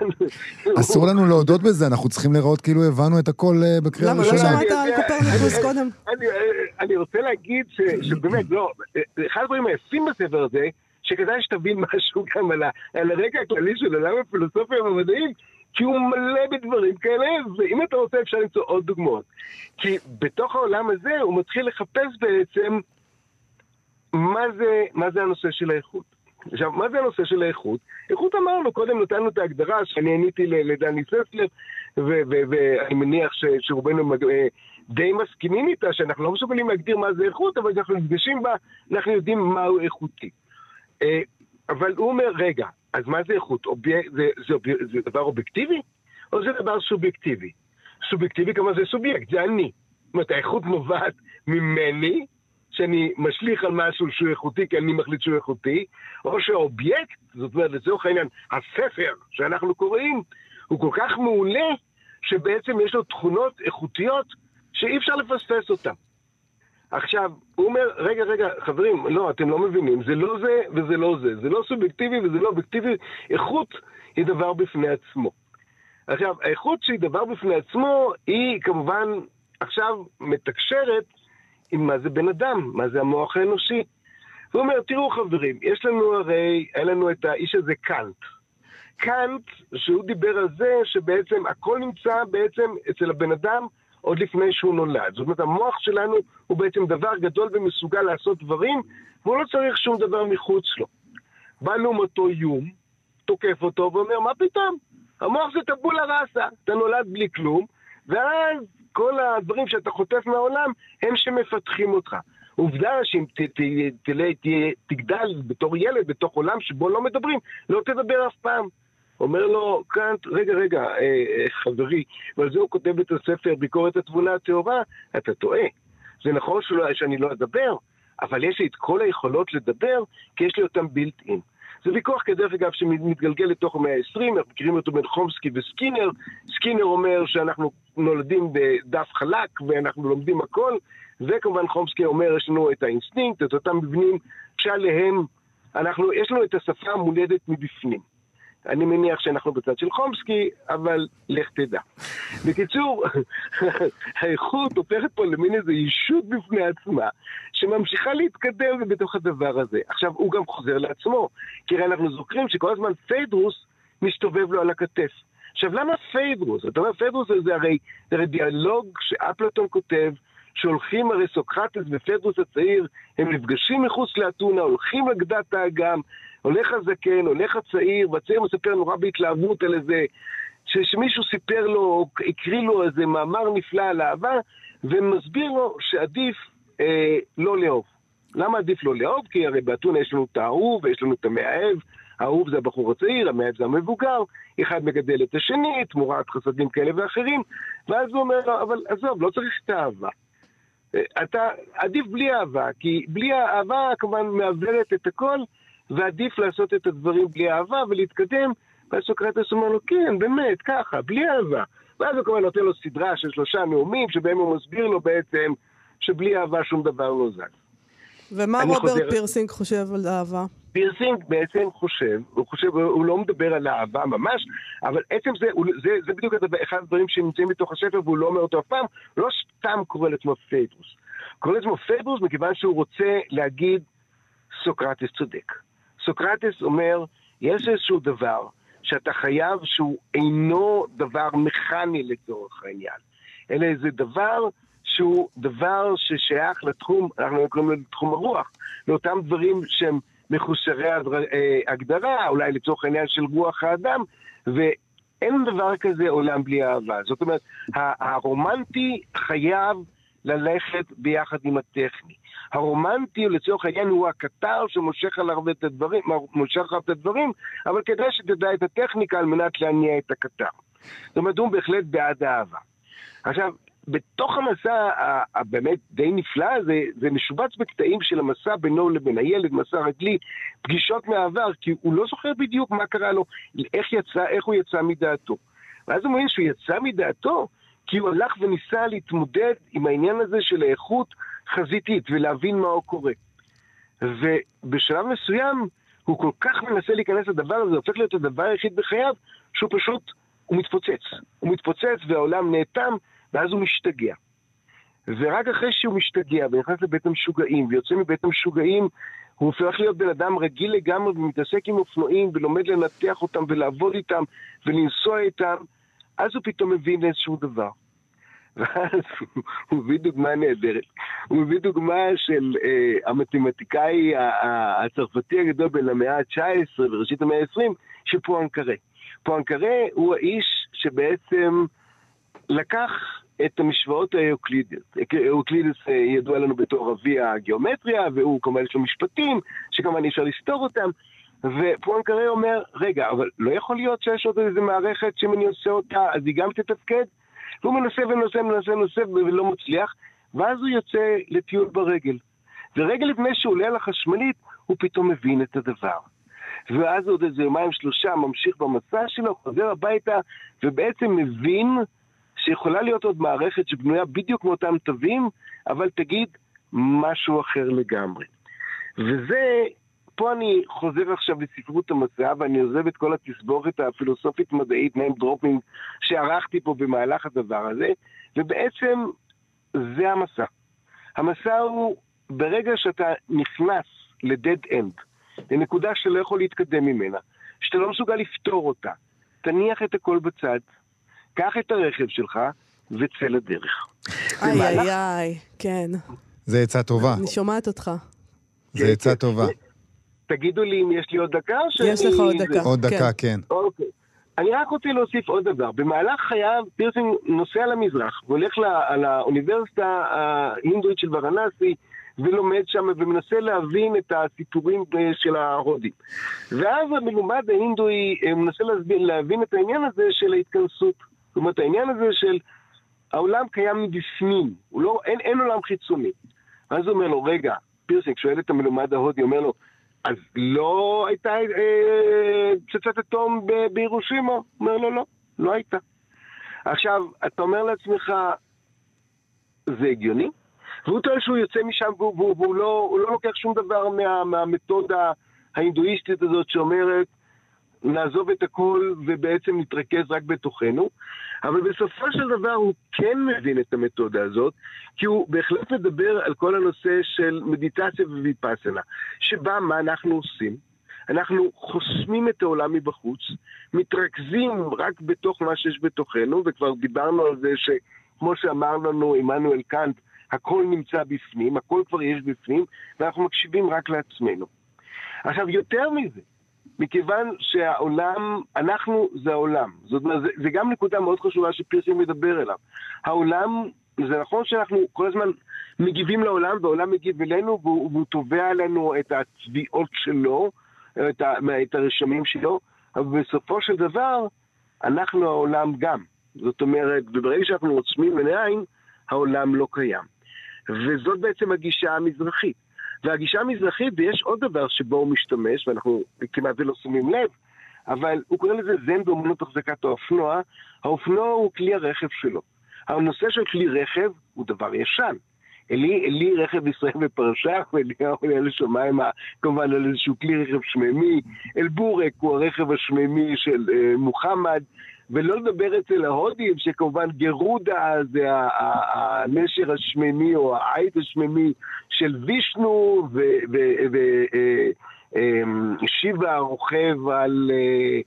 אסור לנו להודות בזה, אנחנו צריכים לראות כאילו הבנו את הכל אה, בקריאה ראשונה. למה לא שמעת על קופרניקוס קודם? אני רוצה להגיד שבאמת, לא, אחד הדברים היפים בספר הזה, שכדאי שתבין משהו גם על, על הרקע הכללי של עולם הפילוסופיה והמדעים, כי הוא מלא בדברים כאלה, ואם אתה רוצה אפשר למצוא עוד דוגמאות. כי בתוך העולם הזה הוא מתחיל לחפש בעצם מה זה, מה זה הנושא של האיכות. עכשיו, מה זה הנושא של האיכות? איכות אמרנו, קודם נתנו את ההגדרה שאני עניתי לדני ססלר, ואני מניח שרובנו אה, די מסכימים איתה, שאנחנו לא מסוגלים להגדיר מה זה איכות, אבל כשאנחנו נפגשים בה, אנחנו יודעים מהו איכותי. אה, אבל הוא אומר, רגע, אז מה זה איכות? אוביק, זה, זה, זה, זה דבר אובייקטיבי? או זה דבר סובייקטיבי? סובייקטיבי כמובן זה סובייקט, זה אני. זאת אומרת, האיכות נובעת ממני, שאני משליך על משהו שהוא איכותי כי אני מחליט שהוא איכותי, או שהאובייקט, זאת אומרת, לצורך העניין, הספר שאנחנו קוראים, הוא כל כך מעולה, שבעצם יש לו תכונות איכותיות שאי אפשר לפספס אותן. עכשיו, הוא אומר, רגע, רגע, חברים, לא, אתם לא מבינים, זה לא זה וזה לא זה. זה לא סובייקטיבי וזה לא אובייקטיבי. איכות היא דבר בפני עצמו. עכשיו, האיכות שהיא דבר בפני עצמו, היא כמובן עכשיו מתקשרת עם מה זה בן אדם, מה זה המוח האנושי. הוא אומר, תראו חברים, יש לנו הרי, היה לנו את האיש הזה קאנט. קאנט, שהוא דיבר על זה שבעצם הכל נמצא בעצם אצל הבן אדם עוד לפני שהוא נולד. זאת אומרת, המוח שלנו הוא בעצם דבר גדול ומסוגל לעשות דברים, והוא לא צריך שום דבר מחוץ לו. בא לעומתו איום, תוקף אותו ואומר, מה פתאום? המוח זה טבולה ראסה, אתה נולד בלי כלום, ואז כל הדברים שאתה חוטף מהעולם הם שמפתחים אותך. עובדה שאם ת, ת, ת, ת, תגדל בתור ילד בתוך עולם שבו לא מדברים, לא תדבר אף פעם. אומר לו קאנט, רגע, רגע, אה, אה, חברי, ועל זה הוא כותב את הספר ביקורת התבונה הטהורה, אתה טועה. זה נכון שלא, שאני לא אדבר, אבל יש לי את כל היכולות לדבר, כי יש לי אותם built in. זה ויכוח כדרך אגב שמתגלגל לתוך המאה ה-20, אנחנו מכירים אותו בין חומסקי וסקינר. סקינר אומר שאנחנו נולדים בדף חלק ואנחנו לומדים הכל, וכמובן חומסקי אומר יש לנו את האינסטינקט, את אותם מבנים שעליהם אנחנו, יש לנו את השפה המולדת מבפנים. אני מניח שאנחנו בצד של חומסקי, אבל לך תדע. בקיצור, האיכות הופכת פה למין איזו אישות בפני עצמה, שממשיכה להתקדם בתוך הדבר הזה. עכשיו, הוא גם חוזר לעצמו, כי הרי אנחנו זוכרים שכל הזמן פיידרוס מסתובב לו על הכתף. עכשיו, למה פיידרוס? אתה אומר, פיידרוס זה הרי, זה הרי דיאלוג שאפלטון כותב, שהולכים הרי סוקרטס ופדרוס הצעיר, הם נפגשים מחוץ לאתונה, הולכים לגדת האגם, הולך הזקן, הולך הצעיר, והצעיר מספר נורא בהתלהבות על איזה... שמישהו סיפר לו, הקריא לו איזה מאמר נפלא על אהבה, ומסביר לו שעדיף אה, לא לאהוב. למה עדיף לא לאהוב? כי הרי באתונה יש לנו את האהוב ויש לנו את המאהב. האהוב זה הבחור הצעיר, המאהב זה המבוגר, אחד מגדל את השני, תמורת חסדים כאלה ואחרים, ואז הוא אומר לו, אבל עזוב, לא צריך את האהבה. אה, אתה, עדיף בלי אהבה, כי בלי האהבה כמובן מעוורת את הכל, ועדיף לעשות את הדברים בלי אהבה ולהתקדם. ואז סוקרטס אומר לו, כן, באמת, ככה, בלי אהבה. ואז הוא כמובן נותן לו סדרה של שלושה נאומים, שבהם הוא מסביר לו בעצם שבלי אהבה שום דבר לא זז. ומה רוברט חוזר... פירסינג חושב על אהבה? פירסינג בעצם חושב, הוא חושב, הוא לא מדבר על אהבה ממש, אבל עצם זה, הוא, זה, זה בדיוק אחד הדברים שנמצאים בתוך הספר והוא לא אומר אותו אף פעם, לא סתם קורא לעצמו פיידרוס. קורא לעצמו פיידרוס מכיוון שהוא רוצה להגיד סוקרטס צודק. סוקרטס אומר, יש איזשהו דבר שאתה חייב שהוא אינו דבר מכני לצורך העניין, אלא איזה דבר שהוא דבר ששייך לתחום, אנחנו קוראים לזה תחום הרוח, לאותם דברים שהם מחוסרי אה, הגדרה, אולי לצורך העניין של רוח האדם, ואין דבר כזה עולם בלי אהבה. זאת אומרת, הרומנטי חייב ללכת ביחד עם הטכני. הרומנטי, לצורך העניין, הוא הקטר שמושך עליו את הדברים, מושך עליו את הדברים, אבל כדאי שתדע את הטכניקה על מנת להניע את הקטר. זאת אומרת, הוא בהחלט בעד אהבה. עכשיו, בתוך המסע הבאמת די נפלא הזה, זה משובץ בקטעים של המסע בינו לבין הילד, מסע רגלי, פגישות מהעבר, כי הוא לא זוכר בדיוק מה קרה לו, איך יצא, איך הוא יצא מדעתו. ואז הוא מבין שהוא יצא מדעתו, כי הוא הלך וניסה להתמודד עם העניין הזה של האיכות חזיתית ולהבין מה הוא קורה. ובשלב מסוים הוא כל כך מנסה להיכנס לדבר הזה, הופך להיות הדבר היחיד בחייו, שהוא פשוט, הוא מתפוצץ. הוא מתפוצץ והעולם נאטם, ואז הוא משתגע. ורק אחרי שהוא משתגע ונכנס לבית המשוגעים ויוצא מבית המשוגעים, הוא הופך להיות בן אדם רגיל לגמרי ומתעסק עם אופנועים ולומד לנתח אותם ולעבוד איתם ולנסוע איתם, אז הוא פתאום מבין איזשהו דבר. ואז הוא מביא דוגמה נהדרת. הוא מביא דוגמה של אה, המתמטיקאי הצרפתי הגדול בין המאה ה-19 וראשית המאה ה-20, של פואנקרה. פואנקרה הוא האיש שבעצם לקח את המשוואות האוקלידיות. אוקלידס אה, ידוע לנו בתור אבי הגיאומטריה, והוא כמובן יש לו משפטים, שכמובן אי אפשר לסתור אותם. ופואנקרה אומר, רגע, אבל לא יכול להיות שיש עוד איזה מערכת שאם אני עושה אותה, אז היא גם תתפקד? והוא מנסה ומנסה ומנסה ומנסה ולא מצליח, ואז הוא יוצא לטיול ברגל. ורגע לפני שהוא עולה על החשמלית, הוא פתאום מבין את הדבר. ואז עוד איזה יומיים שלושה ממשיך במסע שלו, חוזר הביתה, ובעצם מבין שיכולה להיות עוד מערכת שבנויה בדיוק מאותם תווים, אבל תגיד משהו אחר לגמרי. וזה, פה אני חוזר עכשיו לספרות המסע, ואני עוזב את כל התסבוכת הפילוסופית-מדעית, name dropping, שערכתי פה במהלך הדבר הזה, ובעצם זה המסע. המסע הוא, ברגע שאתה נכנס ל-dead end, לנקודה שאתה לא יכול להתקדם ממנה, שאתה לא מסוגל לפתור אותה, תניח את הכל בצד, קח את הרכב שלך וצא לדרך. איי איי איי, כן. זה עצה טובה. אני שומעת אותך. זה עצה טובה. תגידו לי אם יש לי עוד דקה או שאני... יש לך עוד דקה. עוד דקה, כן. אוקיי. אני רק רוצה להוסיף עוד דבר. במהלך חייו פירסינג נוסע למזרח והולך לאוניברסיטה ההינדואית של ורנסי ולומד שם ומנסה להבין את הסיפורים אה, של ההודים. ואז המלומד ההינדואי אה, מנסה להסביר, להבין את העניין הזה של ההתכנסות. זאת אומרת, העניין הזה של העולם קיים מבפנים, לא, אין, אין עולם חיצוני. ואז הוא אומר לו, רגע, פירסינג שואל את המלומד ההודי, אומר לו, אז לא הייתה אה, פצצת אטום בהירושימה? הוא אומר לו, לא, לא הייתה. עכשיו, אתה אומר לעצמך, זה הגיוני? והוא טוען שהוא יוצא משם והוא, והוא, והוא לא, לא לוקח שום דבר מה, מהמתודה ההינדואיסטית הזאת שאומרת, נעזוב את הכל ובעצם נתרכז רק בתוכנו. אבל בסופו של דבר הוא כן מבין את המתודה הזאת, כי הוא בהחלט מדבר על כל הנושא של מדיטציה וויפאסנה, שבה מה אנחנו עושים? אנחנו חוסמים את העולם מבחוץ, מתרכזים רק בתוך מה שיש בתוכנו, וכבר דיברנו על זה שכמו שאמר לנו עמנואל קאנט, הכל נמצא בפנים, הכל כבר יש בפנים, ואנחנו מקשיבים רק לעצמנו. עכשיו, יותר מזה, מכיוון שהעולם, אנחנו זה העולם. זאת אומרת, זה, זה גם נקודה מאוד חשובה שפירסינג מדבר אליו. העולם, זה נכון שאנחנו כל הזמן מגיבים לעולם, והעולם מגיב אלינו, והוא, והוא תובע עלינו את התביעות שלו, את, ה, את הרשמים שלו, אבל בסופו של דבר, אנחנו העולם גם. זאת אומרת, וברגע שאנחנו עוצמים עיניים, העולם לא קיים. וזאת בעצם הגישה המזרחית. והגישה המזרחית, ויש עוד דבר שבו הוא משתמש, ואנחנו כמעט ולא שמים לב, אבל הוא קורא לזה זן באמנות החזקת האופנוע. האופנוע הוא כלי הרכב שלו. הנושא של כלי רכב הוא דבר ישן. אלי, אלי רכב ישראל בפרשה, ואליהו עולה לשמיים, כמובן על איזשהו כלי רכב שמימי. אל-בורק הוא הרכב השמימי של אה, מוחמד. ולא לדבר אצל ההודים, שכמובן גרודה זה הנשר השמימי או העית השמימי של וישנו, ושיבה אה, רוכב על, אה,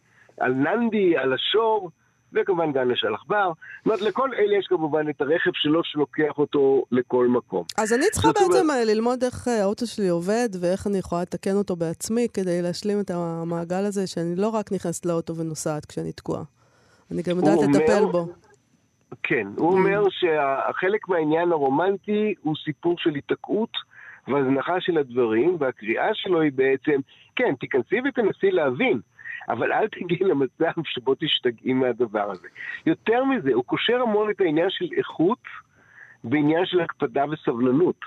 על ננדי, על השור. וכמובן גם לשלח בר. זאת אומרת, לכל אלה יש כמובן את הרכב שלו שלוקח אותו לכל מקום. אז אני צריכה בעצם אומרת... ללמוד איך אה, האוטו שלי עובד ואיך אני יכולה לתקן אותו בעצמי כדי להשלים את המעגל הזה, שאני לא רק נכנסת לאוטו ונוסעת כשאני תקועה. אני גם יודעת לטפל בו. כן, הוא mm. אומר שהחלק מהעניין הרומנטי הוא סיפור של היתקעות והזנחה של הדברים, והקריאה שלו היא בעצם, כן, תיכנסי ותנסי להבין, אבל אל תגיעי למצב שבו תשתגעי מהדבר הזה. יותר מזה, הוא קושר המון את העניין של איכות בעניין של הקפדה וסבלנות.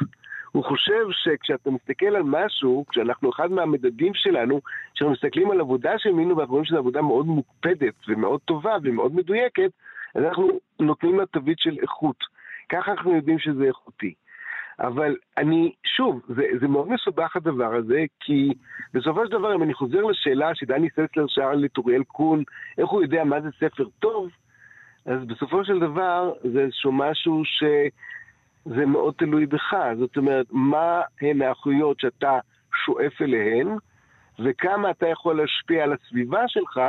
הוא חושב שכשאתה מסתכל על משהו, כשאנחנו, אחד מהמדדים שלנו, כשאנחנו מסתכלים על עבודה של מינו ואנחנו רואים שזו עבודה מאוד מוקפדת ומאוד טובה ומאוד מדויקת, אז אנחנו נותנים לה תווית של איכות. ככה אנחנו יודעים שזה איכותי. אבל אני, שוב, זה, זה מאוד מסובך הדבר הזה, כי בסופו של דבר, אם אני חוזר לשאלה שדני ססלר שאל לטוריאל קון, איך הוא יודע מה זה ספר טוב, אז בסופו של דבר זה איזשהו משהו ש... זה מאוד תלוי בך. זאת אומרת, מה הן האחויות שאתה שואף אליהן, וכמה אתה יכול להשפיע על הסביבה שלך,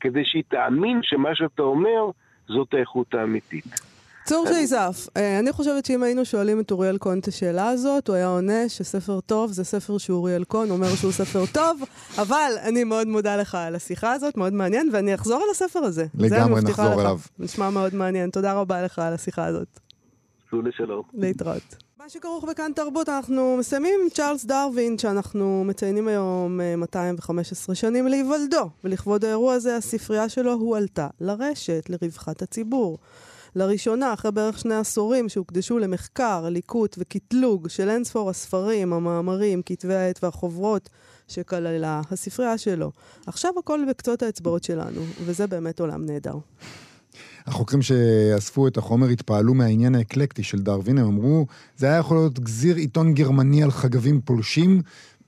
כדי שהיא תאמין שמה שאתה אומר זאת האיכות האמיתית. צור שייזף, אה, אני חושבת שאם היינו שואלים את אוריאל קון את השאלה הזאת, הוא היה עונה שספר טוב זה ספר שאוריאל קון אומר שהוא ספר טוב, אבל אני מאוד מודה לך על השיחה הזאת, מאוד מעניין, ואני אחזור על הספר הזה. לגמרי נחזור אליו. נשמע מאוד מעניין. תודה רבה לך על השיחה הזאת. סעו לשלום. להתראות. מה שכרוך בכאן תרבות, אנחנו מסיימים עם צ'ארלס דרווין, שאנחנו מציינים היום 215 אה, שנים להיוולדו, ולכבוד האירוע הזה הספרייה שלו הועלתה לרשת, לרווחת הציבור. לראשונה, אחרי בערך שני עשורים שהוקדשו למחקר, ליקוט וקטלוג של אין ספור הספרים, המאמרים, כתבי העת והחוברות שכללה הספרייה שלו. עכשיו הכל בקצות האצבעות שלנו, וזה באמת עולם נהדר. החוקרים שאספו את החומר התפעלו מהעניין האקלקטי של דרווין, הם אמרו, זה היה יכול להיות גזיר עיתון גרמני על חגבים פולשים.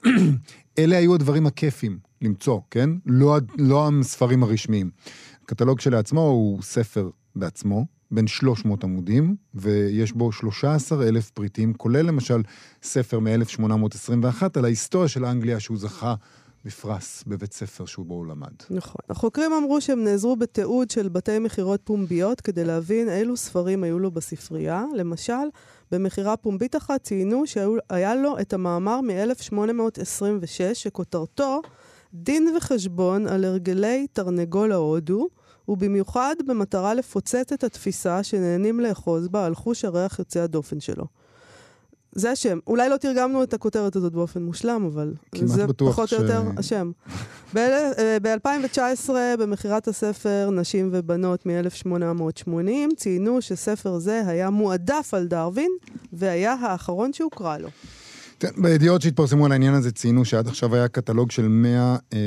אלה היו הדברים הכיפים למצוא, כן? לא, לא הספרים הרשמיים. הקטלוג שלעצמו הוא ספר בעצמו, בין 300 עמודים, ויש בו 13 אלף פריטים, כולל למשל ספר מ-1821 על ההיסטוריה של אנגליה שהוא זכה בפרס בבית ספר שהוא בו הוא למד. נכון. החוקרים אמרו שהם נעזרו בתיעוד של בתי מכירות פומביות כדי להבין אילו ספרים היו לו בספרייה. למשל, במכירה פומבית אחת ציינו שהיה לו את המאמר מ-1826, שכותרתו דין וחשבון על הרגלי תרנגול ההודו, ובמיוחד במטרה לפוצץ את התפיסה שנהנים לאחוז בה על חוש הריח יוצא הדופן שלו. זה השם. אולי לא תרגמנו את הכותרת הזאת באופן מושלם, אבל זה פחות ש... או יותר השם. ב-2019, במכירת הספר נשים ובנות מ-1880, ציינו שספר זה היה מועדף על דרווין, והיה האחרון שהוקרא לו. כן, בידיעות שהתפרסמו על העניין הזה ציינו שעד עכשיו היה קטלוג של 100, אה,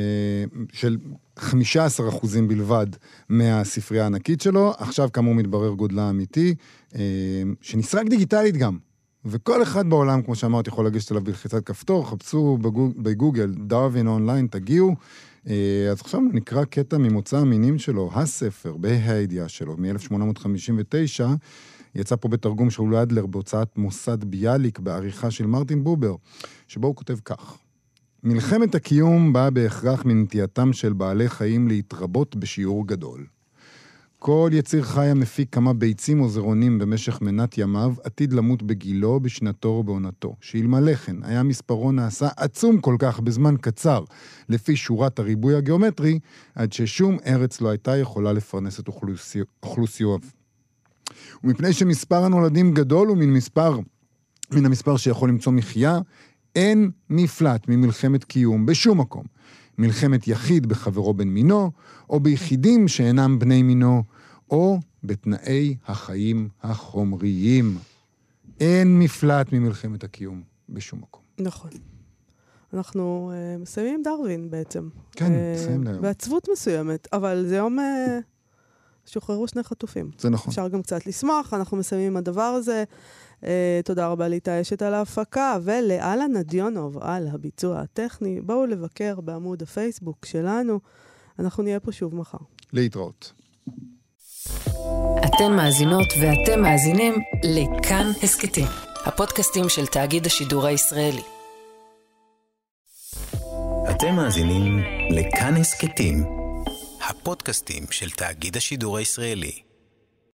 של 15 אחוזים בלבד מהספרייה הענקית שלו, עכשיו כאמור מתברר גודלה האמיתי, אה, שנסרק דיגיטלית גם. וכל אחד בעולם, כמו שאמרת, יכול לגשת אליו בלחיצת כפתור, חפשו בגוג, בגוגל, דרווין אונליין, תגיעו. אה, אז עכשיו נקרא קטע ממוצא המינים שלו, הספר, בה"א הידיעה שלו, מ-1859. יצא פה בתרגום של אדלר בהוצאת מוסד ביאליק בעריכה של מרטין בובר, שבו הוא כותב כך: מלחמת הקיום באה בהכרח מנטייתם של בעלי חיים להתרבות בשיעור גדול. כל יציר חי המפיק כמה ביצים או זרעונים במשך מנת ימיו, עתיד למות בגילו, בשנתו או בעונתו. שאלמלא כן, היה מספרו נעשה עצום כל כך בזמן קצר, לפי שורת הריבוי הגיאומטרי, עד ששום ארץ לא הייתה יכולה לפרנס את אוכלוסיו... ומפני שמספר הנולדים גדול הוא מן מספר, מן המספר שיכול למצוא מחיה, אין מפלט ממלחמת קיום בשום מקום. מלחמת יחיד בחברו בן מינו, או ביחידים שאינם בני מינו, או בתנאי החיים החומריים. אין מפלט ממלחמת הקיום בשום מקום. נכון. אנחנו uh, מסיימים עם דרווין בעצם. כן, uh, מסיימים להיום. בעצבות מסוימת, אבל זה יום... Uh, שוחררו שני חטופים. זה נכון. אפשר גם קצת לשמוח, אנחנו מסיימים עם הדבר הזה. Uh, תודה רבה לאיתי אשת על ההפקה, ולאלנה נדיונוב על הביצוע הטכני. בואו לבקר בעמוד הפייסבוק שלנו. אנחנו נהיה פה שוב מחר. להתראות. אתן מאזינות ואתם מאזינים לכאן הסכתים, הפודקאסטים של תאגיד השידור הישראלי. אתם מאזינים לכאן הסכתים, הפודקאסטים של תאגיד השידור הישראלי.